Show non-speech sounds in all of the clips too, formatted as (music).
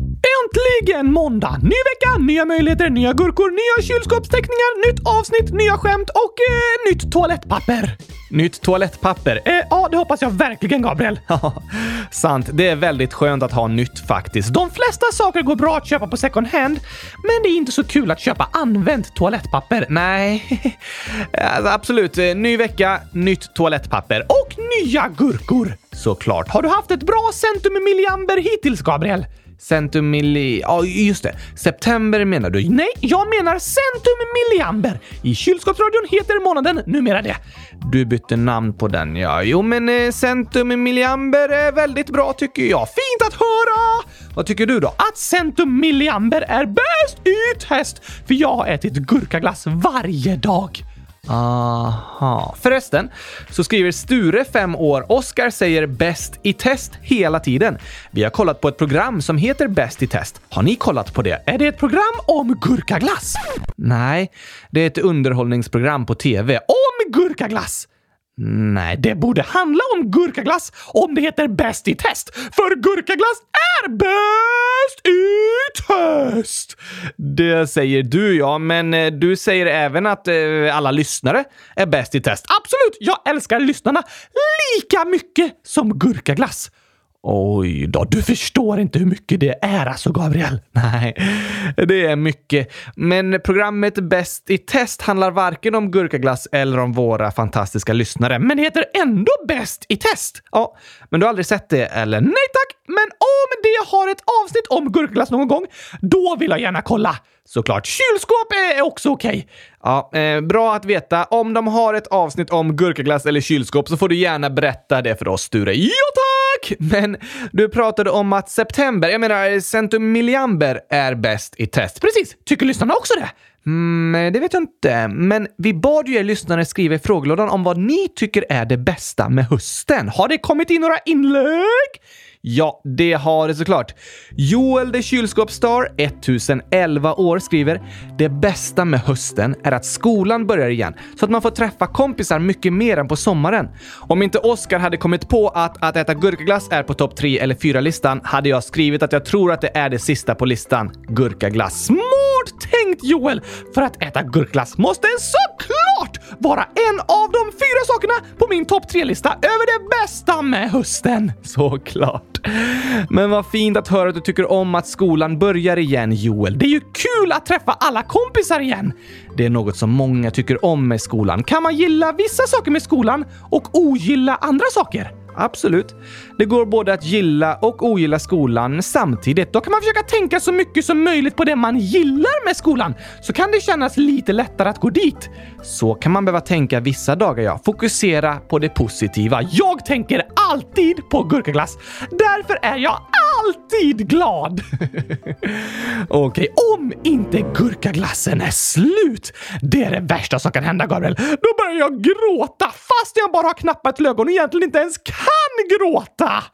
Äntligen måndag! Ny vecka, nya möjligheter, nya gurkor, nya kylskåpsteckningar, nytt avsnitt, nya skämt och eh, nytt toalettpapper. Nytt toalettpapper? Eh, ja, det hoppas jag verkligen, Gabriel. (laughs) Sant. Det är väldigt skönt att ha nytt faktiskt. De flesta saker går bra att köpa på second hand, men det är inte så kul att köpa använt toalettpapper. Nej, (laughs) alltså, absolut. Ny vecka, nytt toalettpapper. Och nya gurkor! Såklart. Har du haft ett bra centum milliamber hittills, Gabriel? Centum milli... Ja, just det. September menar du? Nej, jag menar centum milliamber. I kylskåpsradion heter månaden numera det. Du bytte namn på den, ja. Jo, men eh, centum milliamber är väldigt bra tycker jag. Fint att höra! Vad tycker du då? Att centum milliamber är bäst i test, för jag har ätit gurkaglass varje dag. Aha. Förresten så skriver Sture, 5 år, Oskar säger bäst i test hela tiden. Vi har kollat på ett program som heter Bäst i test. Har ni kollat på det? Är det ett program om gurkaglass? Nej, det är ett underhållningsprogram på TV. Om gurkaglass! Nej, det borde handla om gurkaglass om det heter Bäst i test. För gurkaglass är bäst i test! Det säger du ja, men eh, du säger även att eh, alla lyssnare är bäst i test. Absolut! Jag älskar lyssnarna lika mycket som gurkaglass. Oj då, du förstår inte hur mycket det är alltså, Gabriel. Nej, det är mycket. Men programmet Bäst i test handlar varken om gurkaglass eller om våra fantastiska lyssnare. Men det heter ändå Bäst i test. Ja, men du har aldrig sett det, eller? Nej tack! Men om det har ett avsnitt om gurkaglass någon gång, då vill jag gärna kolla. Såklart. Kylskåp är också okej. Okay. Ja, eh, bra att veta. Om de har ett avsnitt om gurkaglass eller kylskåp så får du gärna berätta det för oss, Sture. Ja, tack! Men du pratade om att september, jag menar centumilliamber, är bäst i test. Precis. Tycker lyssnarna också det? Mm, det vet jag inte. Men vi bad ju er lyssnare skriva i frågelådan om vad ni tycker är det bästa med hösten. Har det kommit in några inlägg? Ja, det har det såklart. Joel the Kylskåpsstar, 1011 år, skriver “Det bästa med hösten är att skolan börjar igen, så att man får träffa kompisar mycket mer än på sommaren. Om inte Oscar hade kommit på att att äta gurkaglass är på topp 3 eller 4-listan hade jag skrivit att jag tror att det är det sista på listan. Gurkaglass. Smart tänkt Joel! För att äta gurkaglass måste en såklart vara en av de fyra sakerna på min topp tre-lista över det bästa med hösten. (laughs) Såklart. Men vad fint att höra att du tycker om att skolan börjar igen, Joel. Det är ju kul att träffa alla kompisar igen! Det är något som många tycker om med skolan. Kan man gilla vissa saker med skolan och ogilla andra saker? Absolut. Det går både att gilla och ogilla skolan samtidigt. Då kan man försöka tänka så mycket som möjligt på det man gillar med skolan, så kan det kännas lite lättare att gå dit. Så kan man behöva tänka vissa dagar, ja. Fokusera på det positiva. Jag tänker alltid på gurkaglass. Därför är jag alltid glad. (laughs) Okej, okay, om inte gurkaglassen är slut. Det är det värsta som kan hända, Gabriel. Då börjar jag gråta fast jag bara har knappat ögon och egentligen inte ens kan kan gråta!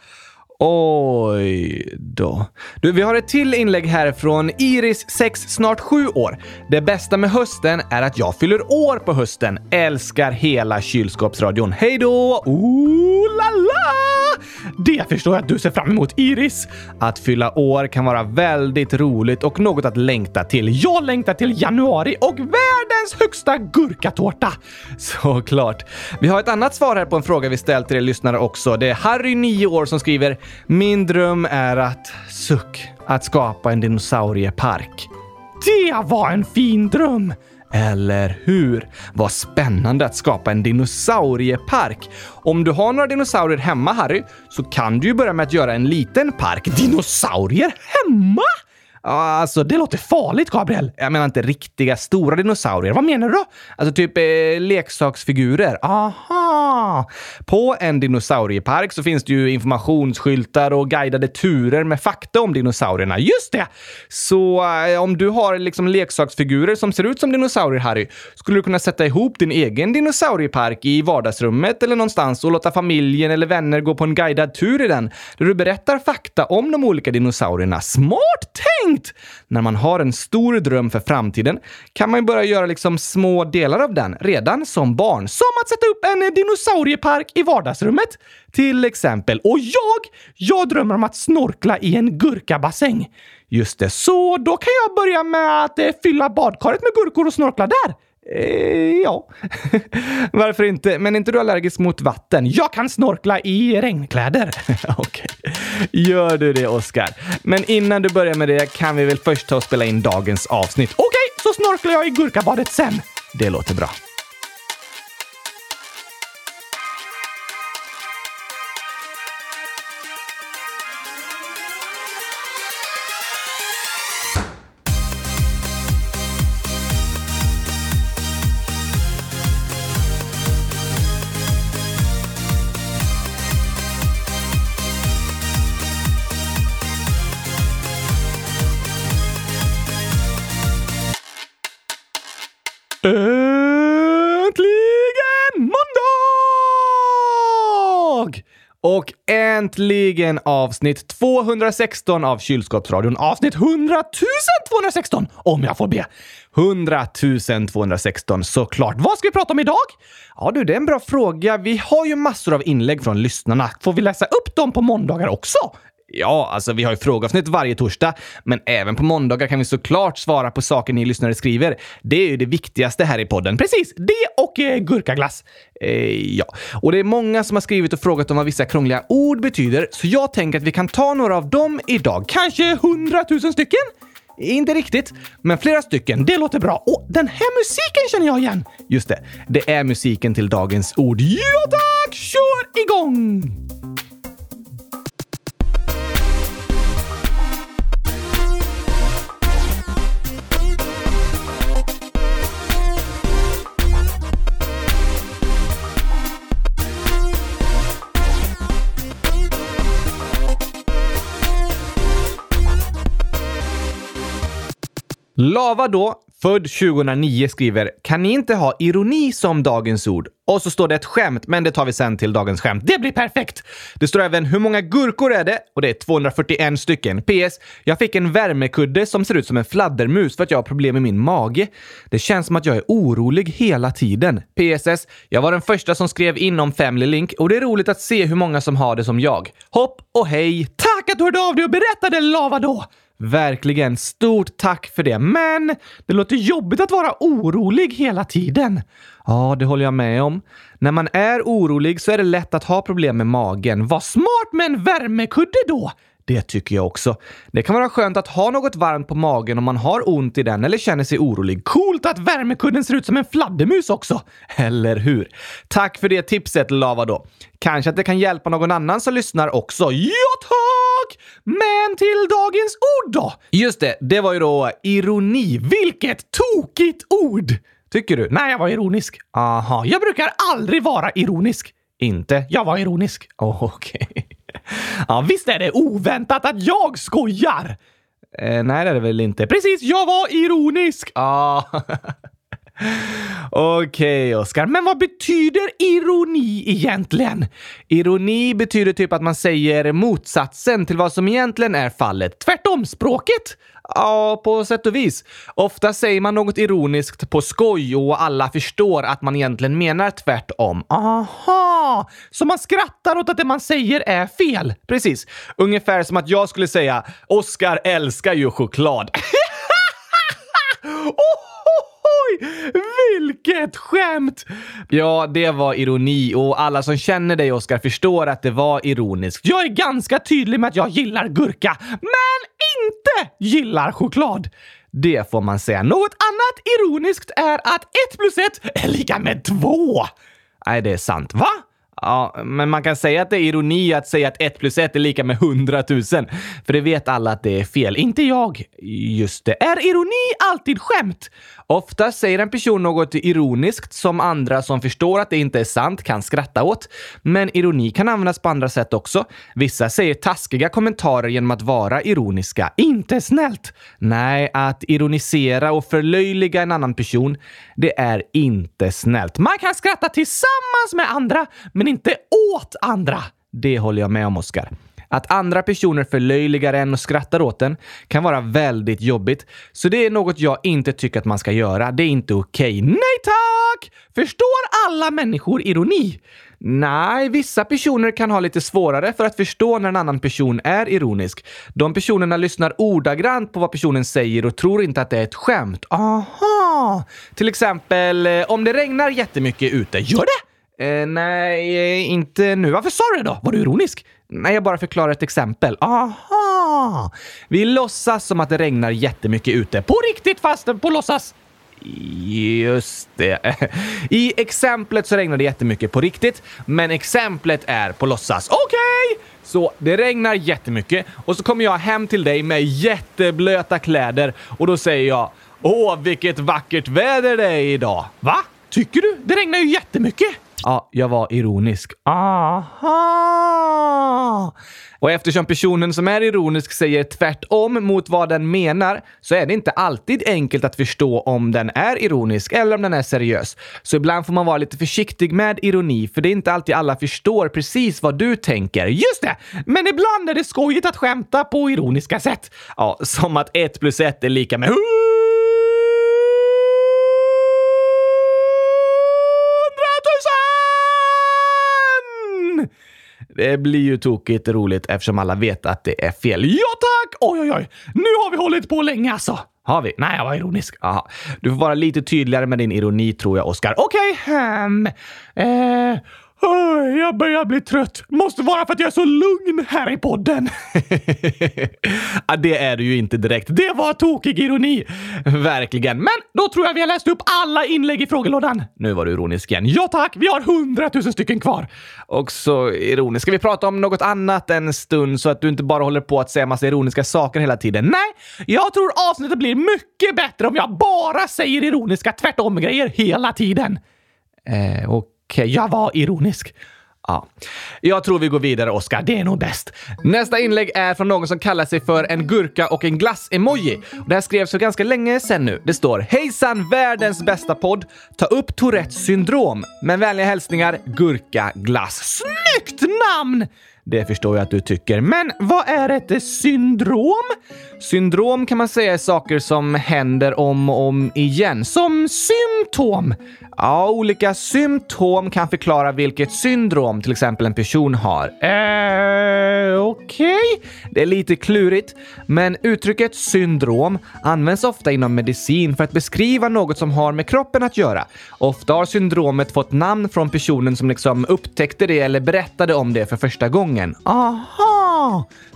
Oj då. Du, vi har ett till inlägg här från Iris, 6, snart 7 år. Det bästa med hösten är att jag fyller år på hösten. Älskar hela kylskåpsradion. Hej då! Ooh la la! Det förstår jag att du ser fram emot, Iris. Att fylla år kan vara väldigt roligt och något att längta till. Jag längtar till januari och världens högsta gurkatårta! Såklart. Vi har ett annat svar här på en fråga vi ställt till er lyssnare också. Det är Harry, 9 år, som skriver “Min dröm är att... suck. Att skapa en dinosauriepark.” Det var en fin dröm! Eller hur? Vad spännande att skapa en dinosauriepark. Om du har några dinosaurier hemma, Harry, så kan du ju börja med att göra en liten park. Dinosaurier hemma? Alltså, det låter farligt, Gabriel. Jag menar inte riktiga stora dinosaurier. Vad menar du då? Alltså typ eh, leksaksfigurer. Aha! På en dinosauriepark så finns det ju informationsskyltar och guidade turer med fakta om dinosaurierna. Just det! Så eh, om du har liksom leksaksfigurer som ser ut som dinosaurier, Harry, skulle du kunna sätta ihop din egen dinosauriepark i vardagsrummet eller någonstans och låta familjen eller vänner gå på en guidad tur i den, där du berättar fakta om de olika dinosaurierna. Smart tänkt! Tänkt! När man har en stor dröm för framtiden kan man ju börja göra liksom små delar av den redan som barn. Som att sätta upp en dinosauriepark i vardagsrummet till exempel. Och jag, jag drömmer om att snorkla i en gurkabassäng. Just det, så då kan jag börja med att eh, fylla badkaret med gurkor och snorkla där. Eh, ja. (laughs) Varför inte? Men är inte du allergisk mot vatten? Jag kan snorkla i regnkläder. (laughs) Okej. Gör du det, Oskar? Men innan du börjar med det kan vi väl först ta och spela in dagens avsnitt. Okej, så snorklar jag i gurkabadet sen. Det låter bra. Och äntligen avsnitt 216 av Kylskåpsradion. Avsnitt 100 216 om jag får be. 100 216 såklart. Vad ska vi prata om idag? Ja du, det är en bra fråga. Vi har ju massor av inlägg från lyssnarna. Får vi läsa upp dem på måndagar också? Ja, alltså vi har ju frågeavsnitt varje torsdag, men även på måndagar kan vi såklart svara på saker ni lyssnare skriver. Det är ju det viktigaste här i podden. Precis, det och eh, gurkaglass. Eh, ja, och det är många som har skrivit och frågat om vad vissa krångliga ord betyder, så jag tänker att vi kan ta några av dem idag. Kanske hundratusen stycken? Inte riktigt, men flera stycken. Det låter bra. Och den här musiken känner jag igen! Just det, det är musiken till dagens ord. Ja tack! Kör igång! Lava då, född 2009, skriver “Kan ni inte ha ironi som dagens ord?” Och så står det ett skämt, men det tar vi sen till dagens skämt. Det blir perfekt! Det står även “Hur många gurkor är det?” och det är 241 stycken. PS. Jag fick en värmekudde som ser ut som en fladdermus för att jag har problem med min mage. Det känns som att jag är orolig hela tiden. PSS. Jag var den första som skrev in om Family Link och det är roligt att se hur många som har det som jag. Hopp och hej! Tack att du hörde av dig och berättade Lava då! Verkligen. Stort tack för det. Men det låter jobbigt att vara orolig hela tiden. Ja, det håller jag med om. När man är orolig så är det lätt att ha problem med magen. Var smart med en värmekudde då! Det tycker jag också. Det kan vara skönt att ha något varmt på magen om man har ont i den eller känner sig orolig. Coolt att värmekudden ser ut som en fladdermus också! Eller hur? Tack för det tipset, Lava då. Kanske att det kan hjälpa någon annan som lyssnar också. Ja, tack! Men till dagens ord då? Just det, det var ju då ironi. Vilket tokigt ord! Tycker du? Nej, jag var ironisk. Aha, jag brukar aldrig vara ironisk. Inte? Jag var ironisk. Oh, Okej. Okay. (laughs) Ja, visst är det oväntat att jag skojar? Eh, nej, det är det väl inte. Precis, jag var ironisk! Ah. (laughs) Okej, okay, Oskar. Men vad betyder ironi egentligen? Ironi betyder typ att man säger motsatsen till vad som egentligen är fallet. Tvärtom-språket? Ja, på sätt och vis. Ofta säger man något ironiskt på skoj och alla förstår att man egentligen menar tvärtom. Aha! Så man skrattar åt att det man säger är fel? Precis. Ungefär som att jag skulle säga “Oskar älskar ju choklad”. (laughs) oh! Oj, vilket skämt! Ja, det var ironi och alla som känner dig, Oskar, förstår att det var ironiskt. Jag är ganska tydlig med att jag gillar gurka, men inte gillar choklad. Det får man säga. Något annat ironiskt är att 1 plus 1 är lika med 2. Nej, det är sant. Va? Ja, men man kan säga att det är ironi att säga att 1 plus 1 är lika med 100 000. För det vet alla att det är fel. Inte jag. Just det. Är ironi alltid skämt? Ofta säger en person något ironiskt som andra som förstår att det inte är sant kan skratta åt. Men ironi kan användas på andra sätt också. Vissa säger taskiga kommentarer genom att vara ironiska. Inte snällt! Nej, att ironisera och förlöjliga en annan person, det är inte snällt. Man kan skratta tillsammans med andra, men inte åt andra. Det håller jag med om, Oskar. Att andra personer förlöjligar en och skrattar åt en kan vara väldigt jobbigt. Så det är något jag inte tycker att man ska göra. Det är inte okej. Okay. Nej tack! Förstår alla människor ironi? Nej, vissa personer kan ha lite svårare för att förstå när en annan person är ironisk. De personerna lyssnar ordagrant på vad personen säger och tror inte att det är ett skämt. Aha! Till exempel, eh, om det regnar jättemycket ute. Gör det? Eh, nej, eh, inte nu. Varför sa du det då? Var du ironisk? Nej, jag bara förklarar ett exempel. Aha! Vi låtsas som att det regnar jättemycket ute. På riktigt fast på låtsas? Just det. (laughs) I exemplet så regnar det jättemycket på riktigt, men exemplet är på låtsas. Okej! Okay. Så det regnar jättemycket och så kommer jag hem till dig med jätteblöta kläder och då säger jag Åh, vilket vackert väder det är idag! Va? Tycker du? Det regnar ju jättemycket! Ja, jag var ironisk. Aha! Och eftersom personen som är ironisk säger tvärtom mot vad den menar så är det inte alltid enkelt att förstå om den är ironisk eller om den är seriös. Så ibland får man vara lite försiktig med ironi, för det är inte alltid alla förstår precis vad du tänker. Just det! Men ibland är det skojigt att skämta på ironiska sätt. Ja, som att ett plus ett är lika med Det blir ju tokigt roligt eftersom alla vet att det är fel. Ja tack! Oj, oj, oj. Nu har vi hållit på länge alltså. Har vi? Nej, jag var ironisk. Aha. Du får vara lite tydligare med din ironi tror jag, Oskar. Okej, okay, um, eh, jag börjar bli trött. Måste vara för att jag är så lugn här i podden. (laughs) ja, det är du ju inte direkt. Det var tokig ironi. Verkligen. Men då tror jag vi har läst upp alla inlägg i frågelådan. Nu var du ironisk igen. Ja tack, vi har hundratusen stycken kvar. Också ironisk. Ska vi prata om något annat en stund så att du inte bara håller på att säga massa ironiska saker hela tiden? Nej, jag tror avsnittet blir mycket bättre om jag bara säger ironiska tvärtom-grejer hela tiden. Eh, och Okej, jag var ironisk. Ja. Jag tror vi går vidare, Oskar. Det är nog bäst. Nästa inlägg är från någon som kallar sig för en gurka och en glass-emoji. Det här skrevs för ganska länge sedan nu. Det står “Hejsan världens bästa podd! Ta upp Tourettes syndrom. Med vänliga hälsningar Gurka Glass”. Snyggt namn! Det förstår jag att du tycker. Men vad är ett syndrom? Syndrom kan man säga är saker som händer om och om igen. Som symptom? Ja, olika symptom kan förklara vilket syndrom till exempel en person har. Eh, okej. Okay. Det är lite klurigt, men uttrycket syndrom används ofta inom medicin för att beskriva något som har med kroppen att göra. Ofta har syndromet fått namn från personen som liksom upptäckte det eller berättade om det för första gången. Aha!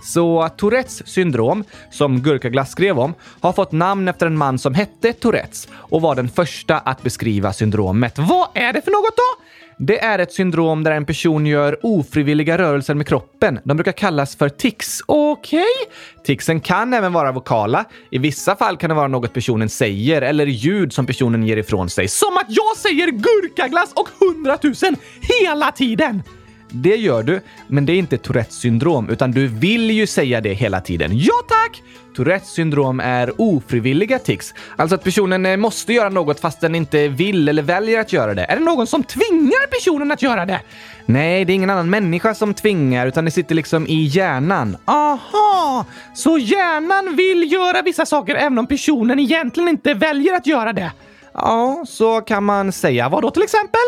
Så Tourettes syndrom, som Gurkaglass skrev om, har fått namn efter en man som hette Tourettes och var den första att beskriva syndromet. Vad är det för något då? Det är ett syndrom där en person gör ofrivilliga rörelser med kroppen. De brukar kallas för tics. Okej? Okay. Ticsen kan även vara vokala. I vissa fall kan det vara något personen säger eller ljud som personen ger ifrån sig. Som att jag säger gurkaglass och hundratusen hela tiden! Det gör du, men det är inte Tourettes syndrom, utan du vill ju säga det hela tiden. Ja tack! Tourettes syndrom är ofrivilliga tics. Alltså att personen eh, måste göra något fast den inte vill eller väljer att göra det. Är det någon som tvingar personen att göra det? Nej, det är ingen annan människa som tvingar, utan det sitter liksom i hjärnan. Aha! Så hjärnan vill göra vissa saker även om personen egentligen inte väljer att göra det? Ja, så kan man säga. Vad då till exempel?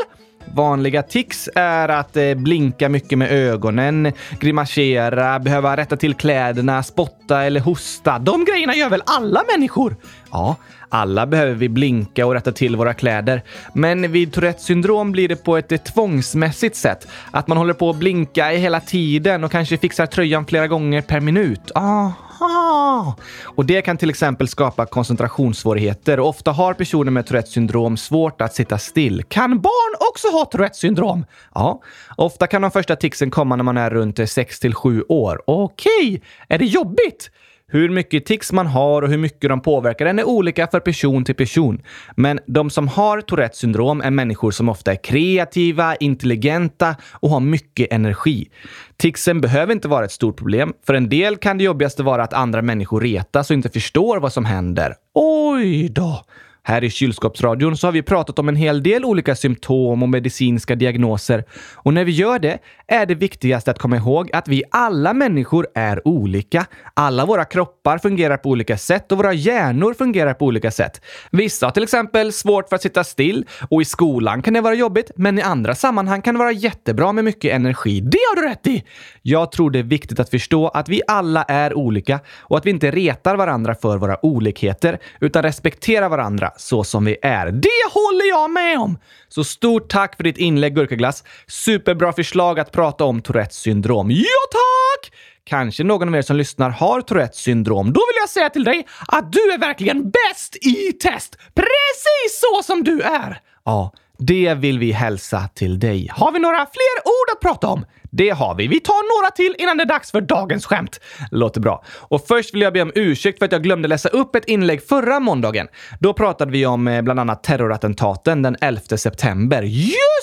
Vanliga tics är att eh, blinka mycket med ögonen, grimasera, behöva rätta till kläderna, spotta eller hosta. De grejerna gör väl alla människor? Ja, alla behöver vi blinka och rätta till våra kläder. Men vid Tourettes syndrom blir det på ett eh, tvångsmässigt sätt. Att man håller på att blinka hela tiden och kanske fixar tröjan flera gånger per minut. Aha! Och det kan till exempel skapa koncentrationssvårigheter och ofta har personer med Tourettes syndrom svårt att sitta still. Kan barn också ha Tourettes syndrom? Ja, ofta kan de första ticsen komma när man är runt eh, 6 till 7 år. Okej, är det jobbigt? Hur mycket tics man har och hur mycket de påverkar en är olika för person till person. Men de som har Tourettes syndrom är människor som ofta är kreativa, intelligenta och har mycket energi. Ticsen behöver inte vara ett stort problem. För en del kan det jobbigaste vara att andra människor retas och inte förstår vad som händer. Oj då! Här i kylskåpsradion så har vi pratat om en hel del olika symptom och medicinska diagnoser. Och när vi gör det är det viktigaste att komma ihåg att vi alla människor är olika. Alla våra kroppar fungerar på olika sätt och våra hjärnor fungerar på olika sätt. Vissa har till exempel svårt för att sitta still och i skolan kan det vara jobbigt, men i andra sammanhang kan det vara jättebra med mycket energi. Det har du rätt i! Jag tror det är viktigt att förstå att vi alla är olika och att vi inte retar varandra för våra olikheter, utan respekterar varandra så som vi är. Det håller jag med om! Så stort tack för ditt inlägg Gurkaglass. Superbra förslag att prata om Tourettes syndrom. Ja, tack! Kanske någon av er som lyssnar har Tourettes syndrom. Då vill jag säga till dig att du är verkligen bäst i test! Precis så som du är! Ja, det vill vi hälsa till dig. Har vi några fler ord att prata om? Det har vi. Vi tar några till innan det är dags för dagens skämt. Låter bra. Och först vill jag be om ursäkt för att jag glömde läsa upp ett inlägg förra måndagen. Då pratade vi om eh, bland annat terrorattentaten den 11 september.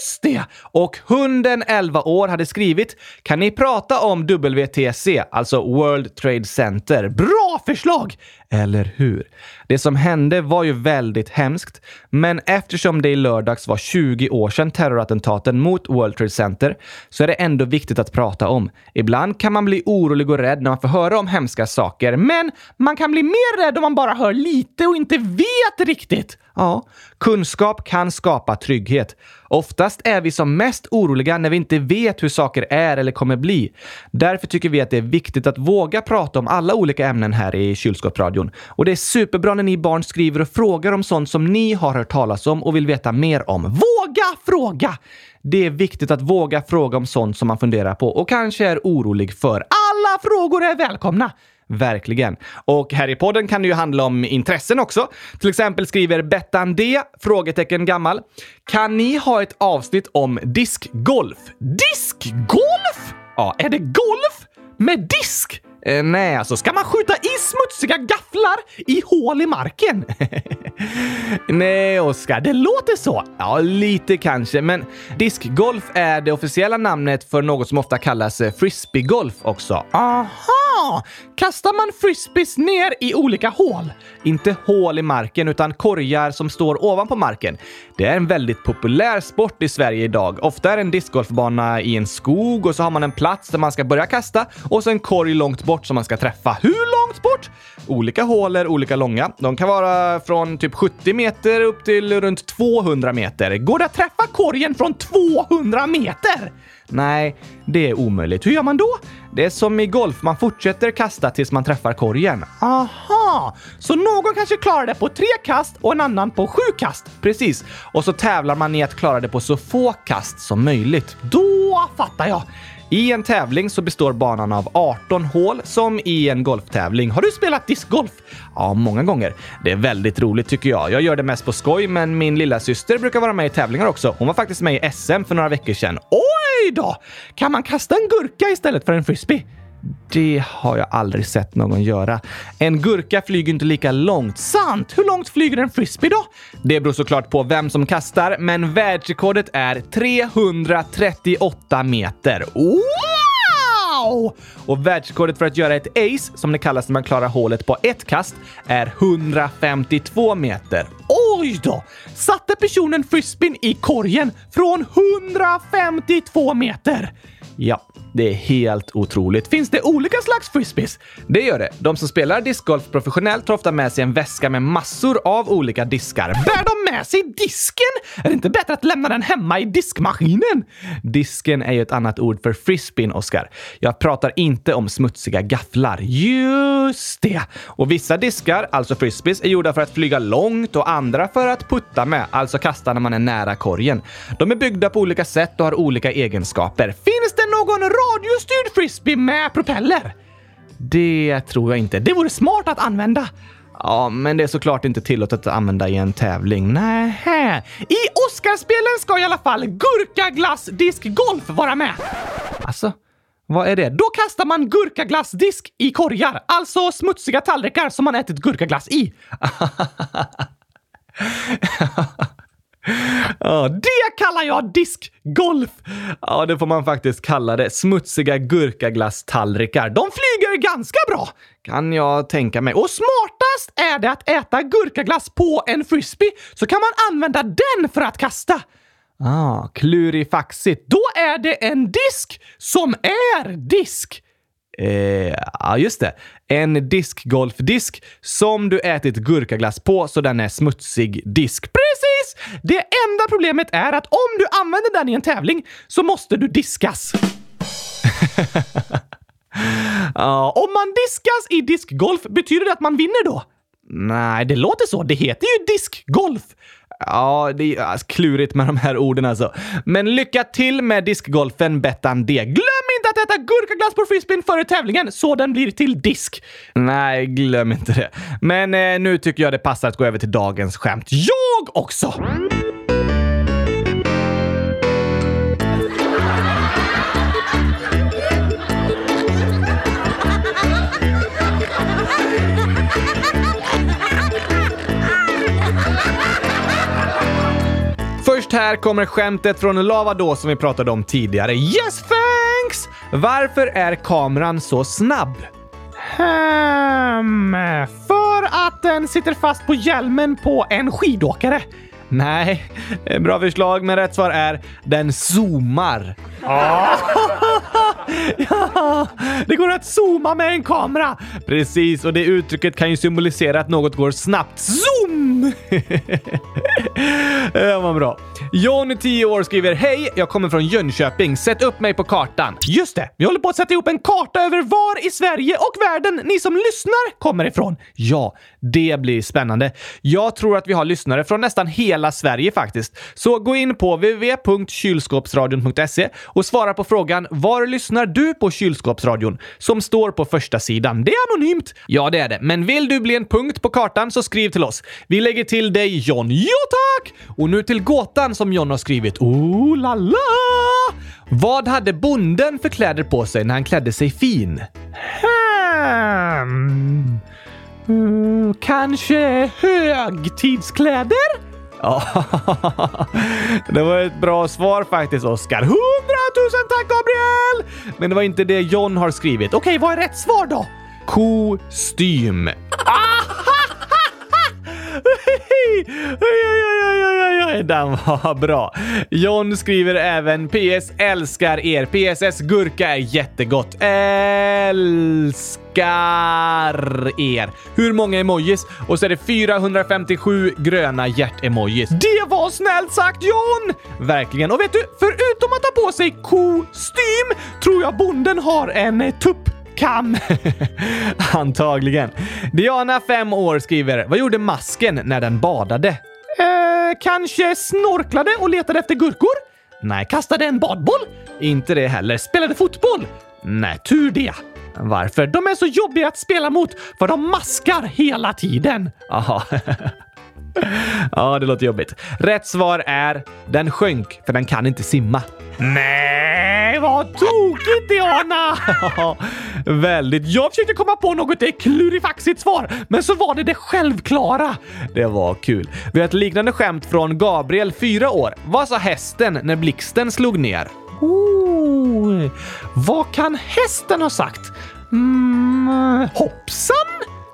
Just det! Och hunden 11 år hade skrivit “Kan ni prata om WTC, alltså World Trade Center?” Bra förslag! Eller hur? Det som hände var ju väldigt hemskt, men eftersom det i lördags var 20 år sedan terrorattentaten mot World Trade Center så är det ändå viktigt att prata om. Ibland kan man bli orolig och rädd när man får höra om hemska saker, men man kan bli mer rädd om man bara hör lite och inte vet riktigt. Ja, kunskap kan skapa trygghet. Oftast är vi som mest oroliga när vi inte vet hur saker är eller kommer bli. Därför tycker vi att det är viktigt att våga prata om alla olika ämnen här i kylskåpsradion. Och det är superbra när ni barn skriver och frågar om sånt som ni har hört talas om och vill veta mer om. Våga fråga! Det är viktigt att våga fråga om sånt som man funderar på och kanske är orolig för. Alla frågor är välkomna! Verkligen. Och här i podden kan det ju handla om intressen också. Till exempel skriver Bettan D, frågetecken gammal. Kan ni ha ett avsnitt om diskgolf? Diskgolf? Ja, är det golf med disk? Eh, nej, alltså ska man skjuta i smutsiga gafflar i hål i marken? (laughs) nej, Oskar, det låter så. Ja, lite kanske, men diskgolf är det officiella namnet för något som ofta kallas eh, frisbeegolf också. Aha! Kastar man frisbees ner i olika hål? Inte hål i marken, utan korgar som står ovanpå marken. Det är en väldigt populär sport i Sverige idag. Ofta är det en discgolfbana i en skog och så har man en plats där man ska börja kasta och så en korg långt bort som man ska träffa. Hur långt bort? Olika hål är olika långa. De kan vara från typ 70 meter upp till runt 200 meter. Går det att träffa korgen från 200 meter? Nej, det är omöjligt. Hur gör man då? Det är som i golf, man fortsätter kasta tills man träffar korgen. Aha! Så någon kanske klarar det på tre kast och en annan på sju kast? Precis. Och så tävlar man i att klara det på så få kast som möjligt. Då fattar jag! I en tävling så består banan av 18 hål som i en golftävling. Har du spelat discgolf? Ja, många gånger. Det är väldigt roligt tycker jag. Jag gör det mest på skoj, men min lilla syster brukar vara med i tävlingar också. Hon var faktiskt med i SM för några veckor sedan. Oj då! Kan man kasta en gurka istället för en frisbee? Det har jag aldrig sett någon göra. En gurka flyger inte lika långt. Sant! Hur långt flyger en frisbee då? Det beror såklart på vem som kastar, men världsrekordet är 338 meter. Wow! Och världsrekordet för att göra ett ace, som det kallas när man klarar hålet på ett kast, är 152 meter. Oj då! Satte personen frisbeen i korgen från 152 meter. Ja, det är helt otroligt. Finns det olika slags frisbees? Det gör det. De som spelar discgolf professionellt tar ofta med sig en väska med massor av olika diskar. Bär de med sig disken? Är det inte bättre att lämna den hemma i diskmaskinen? Disken är ju ett annat ord för frisbeen, Oscar. Jag pratar inte om smutsiga gafflar. Just det! Och vissa diskar, alltså frisbees, är gjorda för att flyga långt och andra för att putta med, alltså kasta när man är nära korgen. De är byggda på olika sätt och har olika egenskaper. Finns det någon radiostyrd frisbee med propeller? Det tror jag inte. Det vore smart att använda. Ja, men det är såklart inte tillåtet att använda i en tävling. Nähä. I Oscarspelen ska i alla fall gurkaglassdiskgolf vara med. Alltså, vad är det? Då kastar man gurkaglassdisk i korgar, alltså smutsiga tallrikar som man ätit gurkaglass i. (laughs) Ja, det kallar jag diskgolf! Ja, det får man faktiskt kalla det. Smutsiga gurkaglasstallrikar. De flyger ganska bra, kan jag tänka mig. Och smartast är det att äta gurkaglass på en frisbee så kan man använda den för att kasta. Ah, klurifaxigt. Då är det en disk som är disk. Eh, ja, just det. En diskgolfdisk som du ätit gurkaglass på så den är smutsig disk. Precis! Det enda problemet är att om du använder den i en tävling så måste du diskas. (laughs) uh, om man diskas i diskgolf, betyder det att man vinner då? Nej, det låter så. Det heter ju diskgolf. Ja, det är klurigt med de här orden alltså. Men lycka till med diskgolfen Bettan D. Glöm att äta gurkaglass på frisbeen före tävlingen så den blir till disk. Nej, glöm inte det. Men eh, nu tycker jag det passar att gå över till dagens skämt. Jag också! Först här kommer skämtet från Lava då som vi pratade om tidigare. Yes thanks! Varför är kameran så snabb? Hmm, för att den sitter fast på hjälmen på en skidåkare. Nej, bra förslag, men rätt svar är den zoomar. (laughs) ja, (laughs) det går att zooma med en kamera. Precis, och det uttrycket kan ju symbolisera att något går snabbt. Zoom! (laughs) det var bra. Johnny, 10 år, skriver Hej, jag kommer från Jönköping. Sätt upp mig på kartan. Just det, vi håller på att sätta ihop en karta över var i Sverige och världen ni som lyssnar kommer ifrån. Ja, det blir spännande. Jag tror att vi har lyssnare från nästan hela Sverige faktiskt. Så gå in på www.kylskåpsradion.se och svara på frågan Var lyssnar du på Kylskåpsradion? Som står på första sidan. Det är anonymt. Ja, det är det. Men vill du bli en punkt på kartan så skriv till oss. Vi lägger till dig John. Ja, tack! Och nu till gåtan som John har skrivit. Oh la la! Vad hade bonden för kläder på sig när han klädde sig fin? Hmm. Mm, kanske högtidskläder? Ja, (laughs) det var ett bra svar faktiskt, Oskar. Hundratusen tack, Gabriel! Men det var inte det John har skrivit. Okej, vad är rätt svar då? Kostym. (laughs) Den var bra. John skriver även PS älskar er. PSS gurka är jättegott. Älskar er. Hur många emojis? Och så är det 457 gröna hjärtemojis. Det var snällt sagt John! Verkligen. Och vet du, förutom att ha på sig kostym tror jag bonden har en eh, tupp kam. (laughs) Antagligen. Diana, 5 år, skriver “Vad gjorde masken när den badade?” eh, Kanske snorklade och letade efter gurkor? Nej. Kastade en badboll? Inte det heller. Spelade fotboll? Nej. Tur det. Varför? De är så jobbiga att spela mot för de maskar hela tiden. Aha. (laughs) ja, det låter jobbigt. Rätt svar är den sjönk för den kan inte simma. Nej, vad tokigt Diana! (laughs) Väldigt. Jag försökte komma på något klurifaxigt svar, men så var det det självklara. Det var kul. Vi har ett liknande skämt från Gabriel, 4 år. Vad sa hästen när blixten slog ner? Oh, vad kan hästen ha sagt? Mm, hoppsan?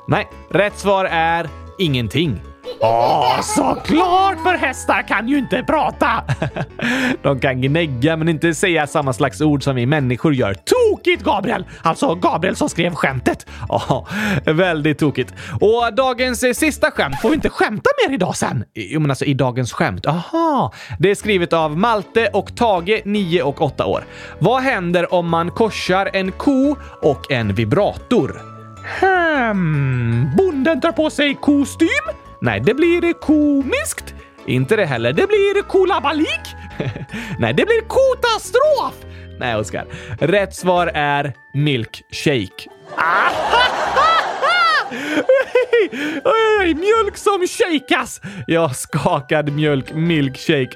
Nej, rätt svar är ingenting. Åh, såklart! För hästar kan ju inte prata! (laughs) De kan gnägga men inte säga samma slags ord som vi människor gör. Tokigt Gabriel! Alltså Gabriel som skrev skämtet. (laughs) Ja, väldigt tokigt. Och dagens sista skämt. Får vi inte skämta mer idag sen? Jo, men alltså i dagens skämt. Aha! Det är skrivet av Malte och Tage, 9 och 8 år. Vad händer om man korsar en ko och en vibrator? Hmm, bonden tar på sig kostym? Nej, det blir komiskt. Inte det heller. Det blir kolabalik. (laughs) Nej, det blir katastrof. Nej, Oskar. Rätt svar är milkshake. Oj, mjölk som shakas! Ja, skakad mjölk, milkshake.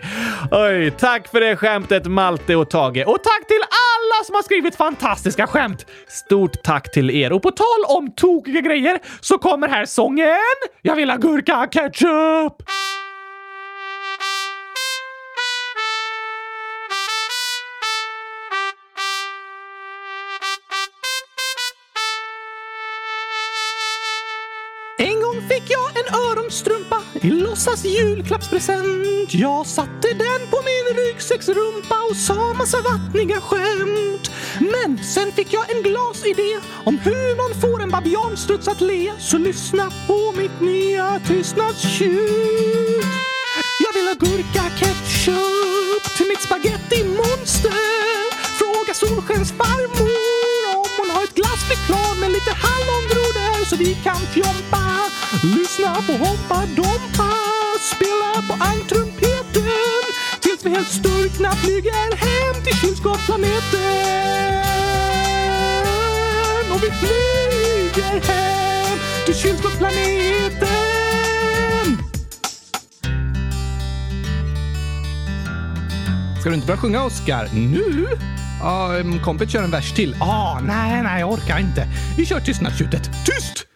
Oj, tack för det skämtet Malte och Tage. Och tack till alla som har skrivit fantastiska skämt! Stort tack till er. Och på tal om tokiga grejer så kommer här sången Jag vill ha gurka ketchup! Strumpa i låtsas julklappspresent. Jag satte den på min ryggsäcksrumpa och sa massa vattniga skämt. Men sen fick jag en glasidé om hur man får en babianstruts att le. Så lyssna på mitt nya tystnadstjut. Jag vill ha gurka-ketchup till mitt spaghetti-monster. Fråga Solskens farmor om hon har ett glassflygplan med lite hallongrodor vi kan fjompa. Lyssna på Hoppa Dompa, spela på angtrumpeten tills vi helt sturkna flyger hem till kylskåpsplaneten. Och vi flyger hem till kylskåpsplaneten. Ska du inte börja sjunga, Oscar? Nu? Ja, um, kompet kör en vers till. Ah, nej, nej, jag orkar inte. Vi kör tystnadstjutet. Tyst!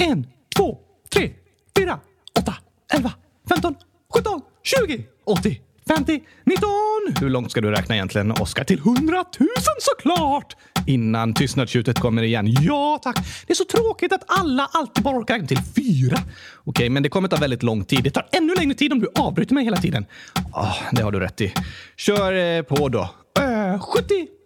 En, två, tre, fyra, åtta, elva, femton, sjutton, tjugo, åttio, femtio, nitton. Hur långt ska du räkna egentligen, Oscar? Till hundratusen såklart! Innan tystnadstjutet kommer igen. Ja, tack. Det är så tråkigt att alla alltid bara orkar räkna till fyra. Okej, men det kommer ta väldigt lång tid. Det tar ännu längre tid om du avbryter mig hela tiden. Ah, det har du rätt i. Kör eh, på då. Uh, 70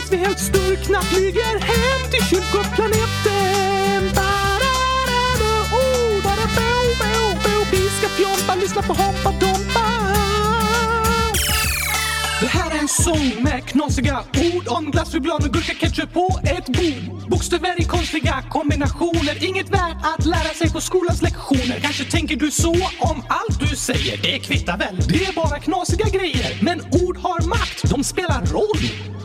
tills vi helt sturkna flyger hem till kylskåpsplaneten. Oh, bo. Vi ska fjompa, lyssna på Hoppa Dompa. Det här är en sång med knasiga ord om glass, choklad och gurka-ketchup på ett bord. Bokstäver i konstiga kombinationer, inget värt att lära sig på skolans lektioner. Kanske tänker du så om allt du säger, det kvittar väl, det är bara knasiga grejer. Men ord har makt, de spelar roll.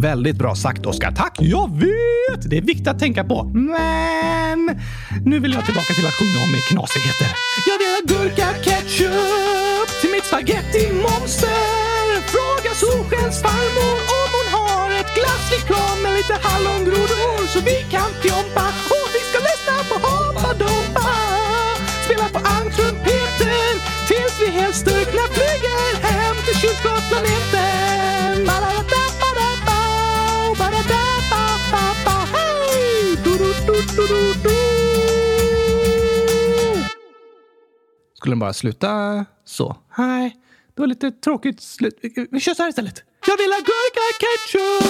Väldigt bra sagt, Oskar. Tack! Jag vet! Det är viktigt att tänka på. Men nu vill jag tillbaka till att sjunga om knasigheter. Jag vill ha gurka-ketchup till mitt spaghetti-monster. Fråga Solskens farmor om hon har ett glassflygplan med lite hallongrodor så vi kan fjompa Skulle den bara sluta så? Nej, det var lite tråkigt slut. Vi- Vi kör så här istället. Jag vill ha gurka-ketchup!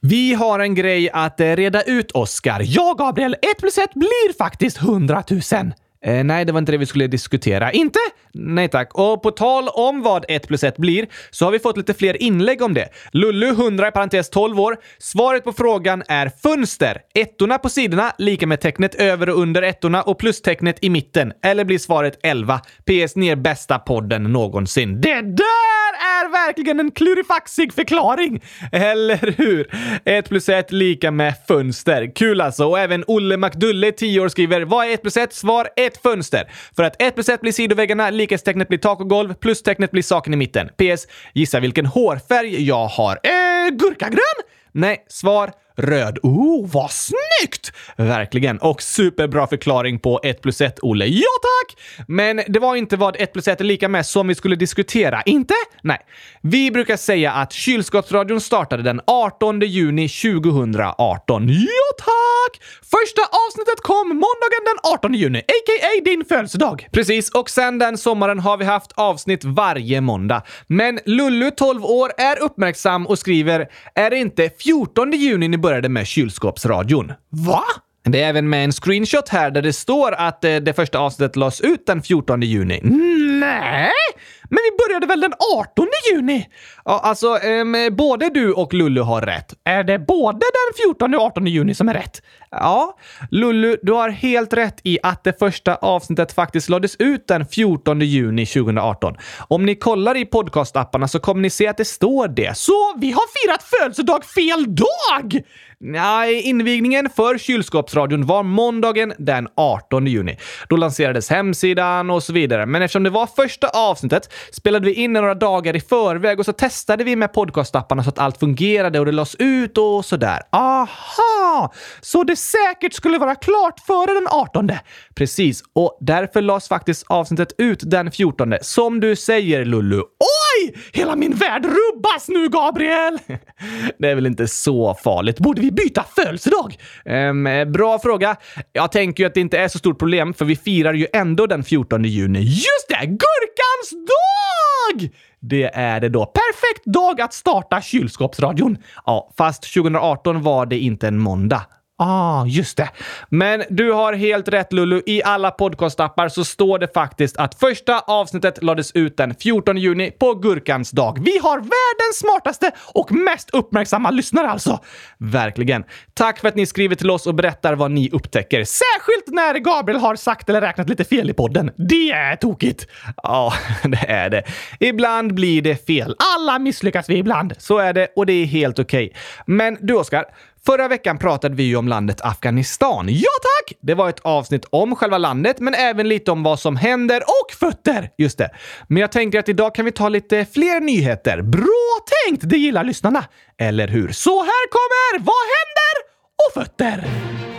Vi har en grej att eh, reda ut, Oscar. Ja, Gabriel. Ett plus ett blir faktiskt hundratusen. Eh, nej, det var inte det vi skulle diskutera. Inte? Nej tack. Och på tal om vad 1 plus 1 blir så har vi fått lite fler inlägg om det. Lullu, 100 i parentes 12 år. Svaret på frågan är fönster. Ettorna på sidorna lika med tecknet över och under ettorna och plustecknet i mitten. Eller blir svaret 11. PS, ni är bästa podden någonsin. Det där är verkligen en klurifaxig förklaring! Eller hur? 1 plus 1 lika med fönster. Kul alltså. Och även Olle McDulle, 10 år, skriver “Vad är 1 plus 1? Svar ett fönster. För att 1 plus 1 blir sidoväggarna, likhetstecknet blir tak och golv, plustecknet blir saken i mitten. PS. Gissa vilken hårfärg jag har. Eh, gurkagrön? Nej, svar röd. Oh, vad snyggt! Verkligen. Och superbra förklaring på 1 plus 1, Olle. Ja tack! Men det var inte vad 1 plus 1 är lika med som vi skulle diskutera. Inte? Nej. Vi brukar säga att kylskåpsradion startade den 18 juni 2018. Ja tack! Första avsnittet kom måndagen den 18 juni, a.k.a. din födelsedag. Precis, och sen den sommaren har vi haft avsnitt varje måndag. Men Lullu, 12 år, är uppmärksam och skriver “Är det inte 14 juni ni började med kylskåpsradion?” Va? Det är även med en screenshot här där det står att eh, det första avsnittet lades ut den 14 juni. Nej! Men vi började väl den 18 juni? Ja, alltså, ehm, både du och Lullu har rätt. Är det både den 14 och 18 juni som är rätt? Ja, Lullu, du har helt rätt i att det första avsnittet faktiskt lades ut den 14 juni 2018. Om ni kollar i podcastapparna så kommer ni se att det står det. Så vi har firat födelsedag fel dag! Nej, invigningen för kylskåpsradion var måndagen den 18 juni. Då lanserades hemsidan och så vidare. Men eftersom det var första avsnittet spelade vi in några dagar i förväg och så testade vi med podcastapparna så att allt fungerade och det lades ut och sådär. Aha! Så det säkert skulle vara klart före den 18? Precis, och därför lades faktiskt avsnittet ut den 14. Som du säger, Lullu. Aj! Hela min värld rubbas nu, Gabriel! (laughs) det är väl inte så farligt. Borde vi byta födelsedag? Um, bra fråga. Jag tänker ju att det inte är så stort problem, för vi firar ju ändå den 14 juni. Just det! Gurkans dag! Det är det då. Perfekt dag att starta kylskåpsradion. Ja, fast 2018 var det inte en måndag. Ah, just det. Men du har helt rätt Lulu. I alla podcastappar så står det faktiskt att första avsnittet lades ut den 14 juni på Gurkans dag. Vi har världens smartaste och mest uppmärksamma lyssnare alltså. Verkligen. Tack för att ni skriver till oss och berättar vad ni upptäcker. Särskilt när Gabriel har sagt eller räknat lite fel i podden. Det är tokigt. Ja, (laughs) det är det. Ibland blir det fel. Alla misslyckas vi ibland. Så är det och det är helt okej. Okay. Men du Oskar, Förra veckan pratade vi ju om landet Afghanistan. Ja tack! Det var ett avsnitt om själva landet, men även lite om vad som händer och fötter. Just det. Men jag tänker att idag kan vi ta lite fler nyheter. Bra tänkt! Det gillar lyssnarna. Eller hur? Så här kommer Vad händer? och fötter.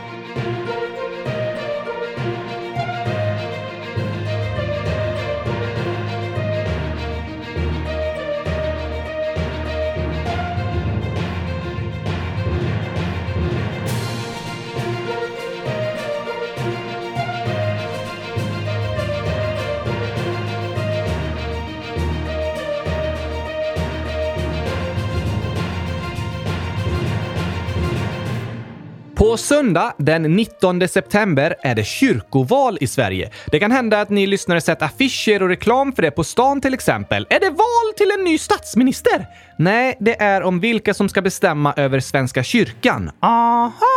På söndag den 19 september är det kyrkoval i Sverige. Det kan hända att ni lyssnare sett affischer och reklam för det på stan till exempel. Är det val till en ny statsminister? Nej, det är om vilka som ska bestämma över Svenska kyrkan. Aha!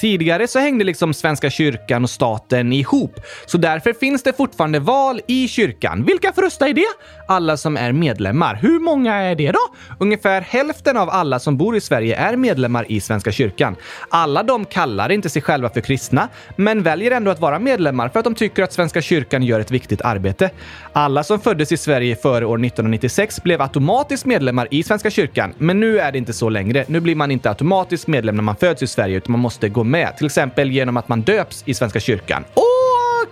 Tidigare så hängde liksom Svenska kyrkan och staten ihop, så därför finns det fortfarande val i kyrkan. Vilka får rösta i det? Alla som är medlemmar. Hur många är det då? Ungefär hälften av alla som bor i Sverige är medlemmar i Svenska kyrkan. Alla de kallar inte sig själva för kristna, men väljer ändå att vara medlemmar för att de tycker att Svenska kyrkan gör ett viktigt arbete. Alla som föddes i Sverige före år 1996 blev automatiskt medlemmar i Svenska kyrkan, men nu är det inte så längre. Nu blir man inte automatiskt medlem när man föds i Sverige, man måste gå med, till exempel genom att man döps i Svenska kyrkan.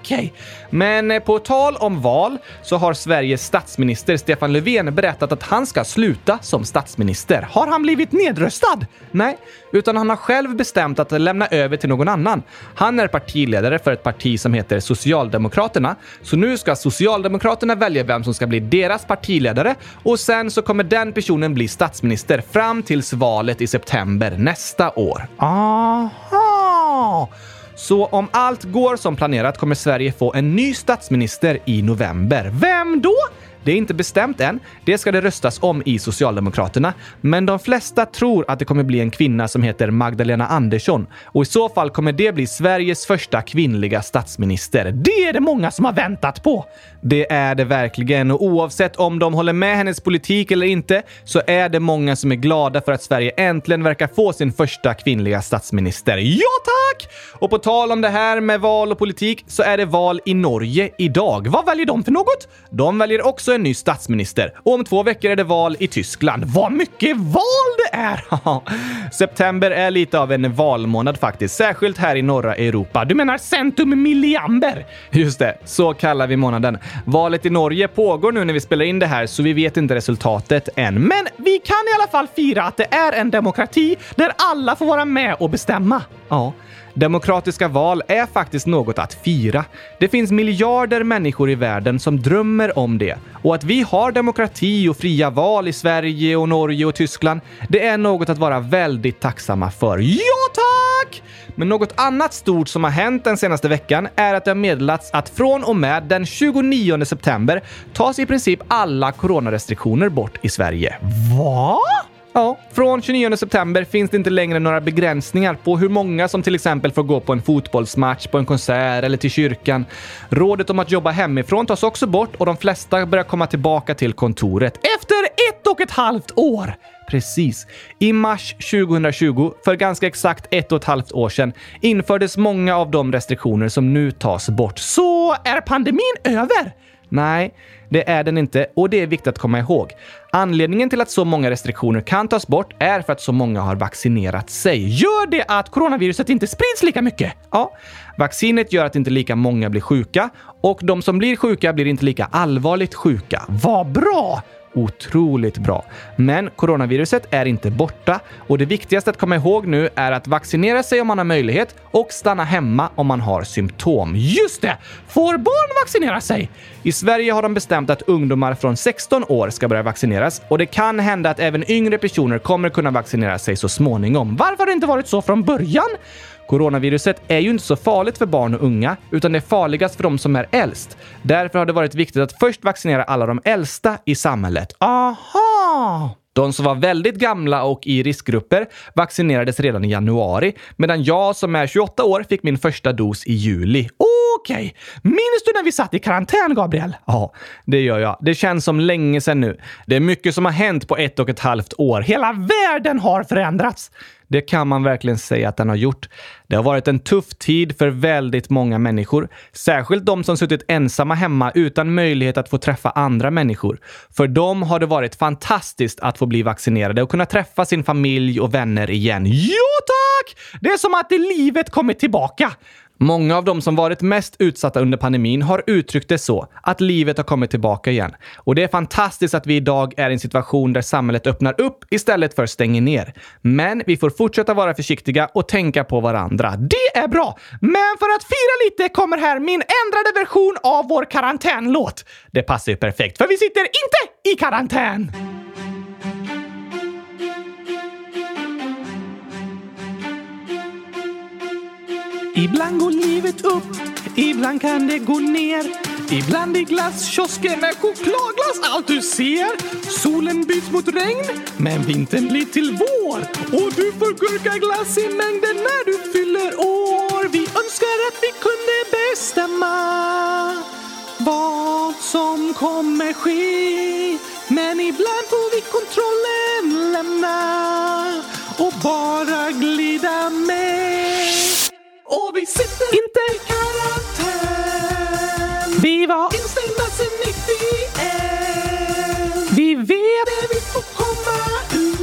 Okej, okay. men eh, på tal om val så har Sveriges statsminister Stefan Löfven berättat att han ska sluta som statsminister. Har han blivit nedröstad? Nej, utan han har själv bestämt att lämna över till någon annan. Han är partiledare för ett parti som heter Socialdemokraterna, så nu ska Socialdemokraterna välja vem som ska bli deras partiledare och sen så kommer den personen bli statsminister fram tills valet i september nästa år. Aha! Så om allt går som planerat kommer Sverige få en ny statsminister i november. Vem då? Det är inte bestämt än. Det ska det röstas om i Socialdemokraterna. Men de flesta tror att det kommer bli en kvinna som heter Magdalena Andersson. Och i så fall kommer det bli Sveriges första kvinnliga statsminister. Det är det många som har väntat på. Det är det verkligen. Och oavsett om de håller med hennes politik eller inte så är det många som är glada för att Sverige äntligen verkar få sin första kvinnliga statsminister. Ja tack! Och på tal om det här med val och politik så är det val i Norge idag. Vad väljer de för något? De väljer också en ny statsminister och om två veckor är det val i Tyskland. Vad mycket val det är! (laughs) September är lite av en valmånad faktiskt, särskilt här i norra Europa. Du menar centum milliamber? Just det, så kallar vi månaden. Valet i Norge pågår nu när vi spelar in det här, så vi vet inte resultatet än. Men vi kan i alla fall fira att det är en demokrati där alla får vara med och bestämma. Ja. Demokratiska val är faktiskt något att fira. Det finns miljarder människor i världen som drömmer om det. Och att vi har demokrati och fria val i Sverige och Norge och Tyskland, det är något att vara väldigt tacksamma för. Ja, tack! tack! Men något annat stort som har hänt den senaste veckan är att det har meddelats att från och med den 29 september tas i princip alla coronarestriktioner bort i Sverige. Va? Ja, från 29 september finns det inte längre några begränsningar på hur många som till exempel får gå på en fotbollsmatch, på en konsert eller till kyrkan. Rådet om att jobba hemifrån tas också bort och de flesta börjar komma tillbaka till kontoret. Efter ett och ett halvt år! Precis. I mars 2020, för ganska exakt ett och ett halvt år sedan, infördes många av de restriktioner som nu tas bort. Så är pandemin över? Nej, det är den inte och det är viktigt att komma ihåg. Anledningen till att så många restriktioner kan tas bort är för att så många har vaccinerat sig. Gör det att coronaviruset inte sprids lika mycket? Ja, vaccinet gör att inte lika många blir sjuka och de som blir sjuka blir inte lika allvarligt sjuka. Vad bra! Otroligt bra. Men coronaviruset är inte borta och det viktigaste att komma ihåg nu är att vaccinera sig om man har möjlighet och stanna hemma om man har symptom. Just det! Får barn vaccinera sig? I Sverige har de bestämt att ungdomar från 16 år ska börja vaccineras och det kan hända att även yngre personer kommer kunna vaccinera sig så småningom. Varför har det inte varit så från början? Coronaviruset är ju inte så farligt för barn och unga, utan det är farligast för de som är äldst. Därför har det varit viktigt att först vaccinera alla de äldsta i samhället. Aha! De som var väldigt gamla och i riskgrupper vaccinerades redan i januari, medan jag som är 28 år fick min första dos i juli. Okej. Okay. Minns du när vi satt i karantän, Gabriel? Ja, det gör jag. Det känns som länge sedan nu. Det är mycket som har hänt på ett och ett halvt år. Hela världen har förändrats. Det kan man verkligen säga att den har gjort. Det har varit en tuff tid för väldigt många människor. Särskilt de som suttit ensamma hemma utan möjlighet att få träffa andra människor. För dem har det varit fantastiskt att få bli vaccinerade och kunna träffa sin familj och vänner igen. Jo tack! Det är som att livet kommit tillbaka. Många av de som varit mest utsatta under pandemin har uttryckt det så, att livet har kommit tillbaka igen. Och det är fantastiskt att vi idag är i en situation där samhället öppnar upp istället för stänger ner. Men vi får fortsätta vara försiktiga och tänka på varandra. Det är bra! Men för att fira lite kommer här min ändrade version av vår karantänlåt. Det passar ju perfekt, för vi sitter inte i karantän! Ibland går livet upp, ibland kan det gå ner. Ibland i glasskiosken är chokladglass allt du ser. Solen byts mot regn, men vintern blir till vår. Och du får gurkaglass i mängden när du fyller år. Vi önskar att vi kunde bestämma vad som kommer ske. Men ibland får vi kontrollen lämna och bara glida med. Och vi sitter inte i karantän. Vi var instängda sen 91. Vi vet när vi får komma ut.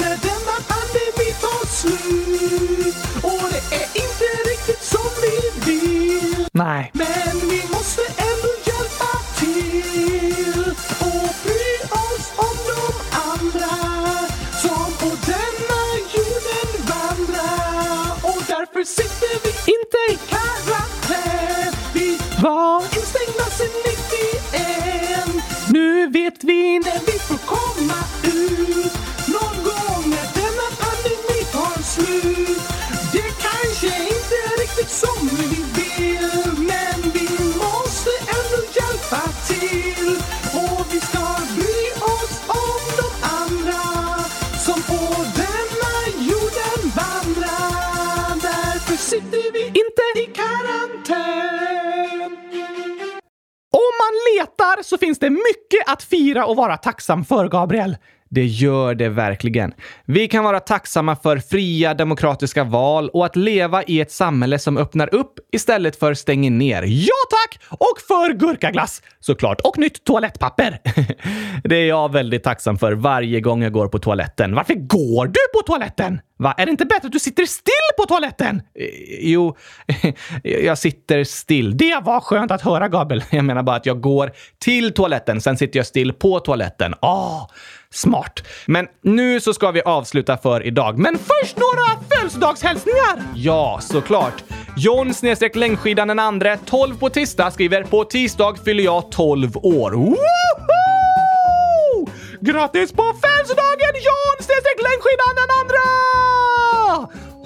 När denna pandemi tar slut. Och det är inte riktigt som vi vill. Nej. Men vi och vara tacksam för, Gabriel. Det gör det verkligen. Vi kan vara tacksamma för fria demokratiska val och att leva i ett samhälle som öppnar upp istället för stänger ner. Ja tack! Och för gurkaglass såklart. Och nytt toalettpapper. (laughs) det är jag väldigt tacksam för varje gång jag går på toaletten. Varför går du på toaletten? Va? Är det inte bättre att du sitter still på toaletten? Eh, jo, (laughs) jag sitter still. Det var skönt att höra, Gabriel. (laughs) Jag menar bara att jag går till toaletten, sen sitter jag still på toaletten. Ah, smart. Men nu så ska vi avsluta för idag. Men Först några födelsedagshälsningar! ja, såklart. John snedstreck längdskidan den andre, 12 på tisdag skriver på tisdag fyller jag 12 år. Woho! Grattis på födelsedagen John snedstreck längdskidan den andre!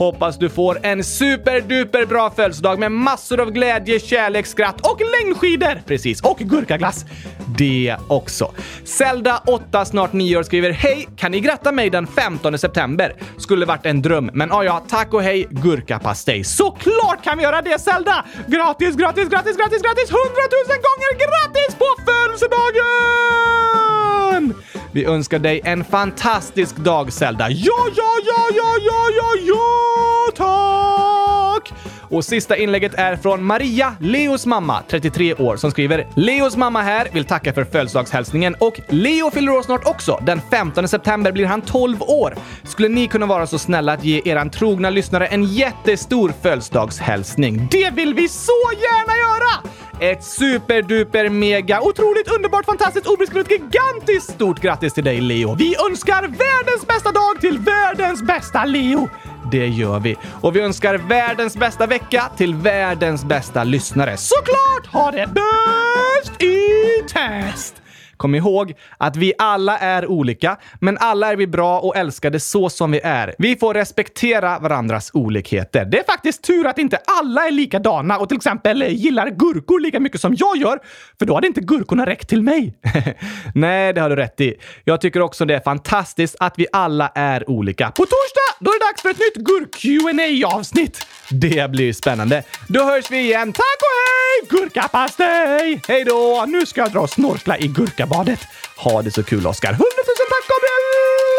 Hoppas du får en superduper bra födelsedag med massor av glädje, kärlek, skratt och längdskidor! Precis, och gurkaglass. Det också. Zelda, 8, snart 9 år, skriver Hej! Kan ni gratta mig den 15 september? Skulle varit en dröm, men ja, ja, tack och hej, gurkapastej. Såklart kan vi göra det Zelda! Gratis, gratis, gratis, gratis, gratis! 100 000 gånger grattis på födelsedagen! Vi önskar dig en fantastisk dag Zelda. Ja, ja, ja, ja, ja, ja, ja, tack! Och sista inlägget är från Maria, Leos mamma, 33 år, som skriver “Leos mamma här, vill tacka för födelsedagshälsningen och Leo fyller år snart också. Den 15 september blir han 12 år. Skulle ni kunna vara så snälla att ge eran trogna lyssnare en jättestor födelsedagshälsning? Det vill vi så gärna göra! Ett superduper mega otroligt underbart fantastiskt obeskrivligt gigantiskt stort grattis till dig Leo! Vi önskar världens bästa dag till världens bästa Leo! Det gör vi. Och vi önskar världens bästa vecka till världens bästa lyssnare. Såklart! Ha det bäst i test! Kom ihåg att vi alla är olika, men alla är vi bra och älskade så som vi är. Vi får respektera varandras olikheter. Det är faktiskt tur att inte alla är likadana och till exempel gillar gurkor lika mycket som jag gör, för då hade inte gurkorna räckt till mig. (laughs) Nej, det har du rätt i. Jag tycker också det är fantastiskt att vi alla är olika. På torsdag, då är det dags för ett nytt gurk qa avsnitt Det blir spännande. Då hörs vi igen. Tack och hej! Gurkapastej! Hej då! Nu ska jag dra och snorkla i gurkabadet badet. Ha det så kul, Oskar! 100 000 tack, Gabriel!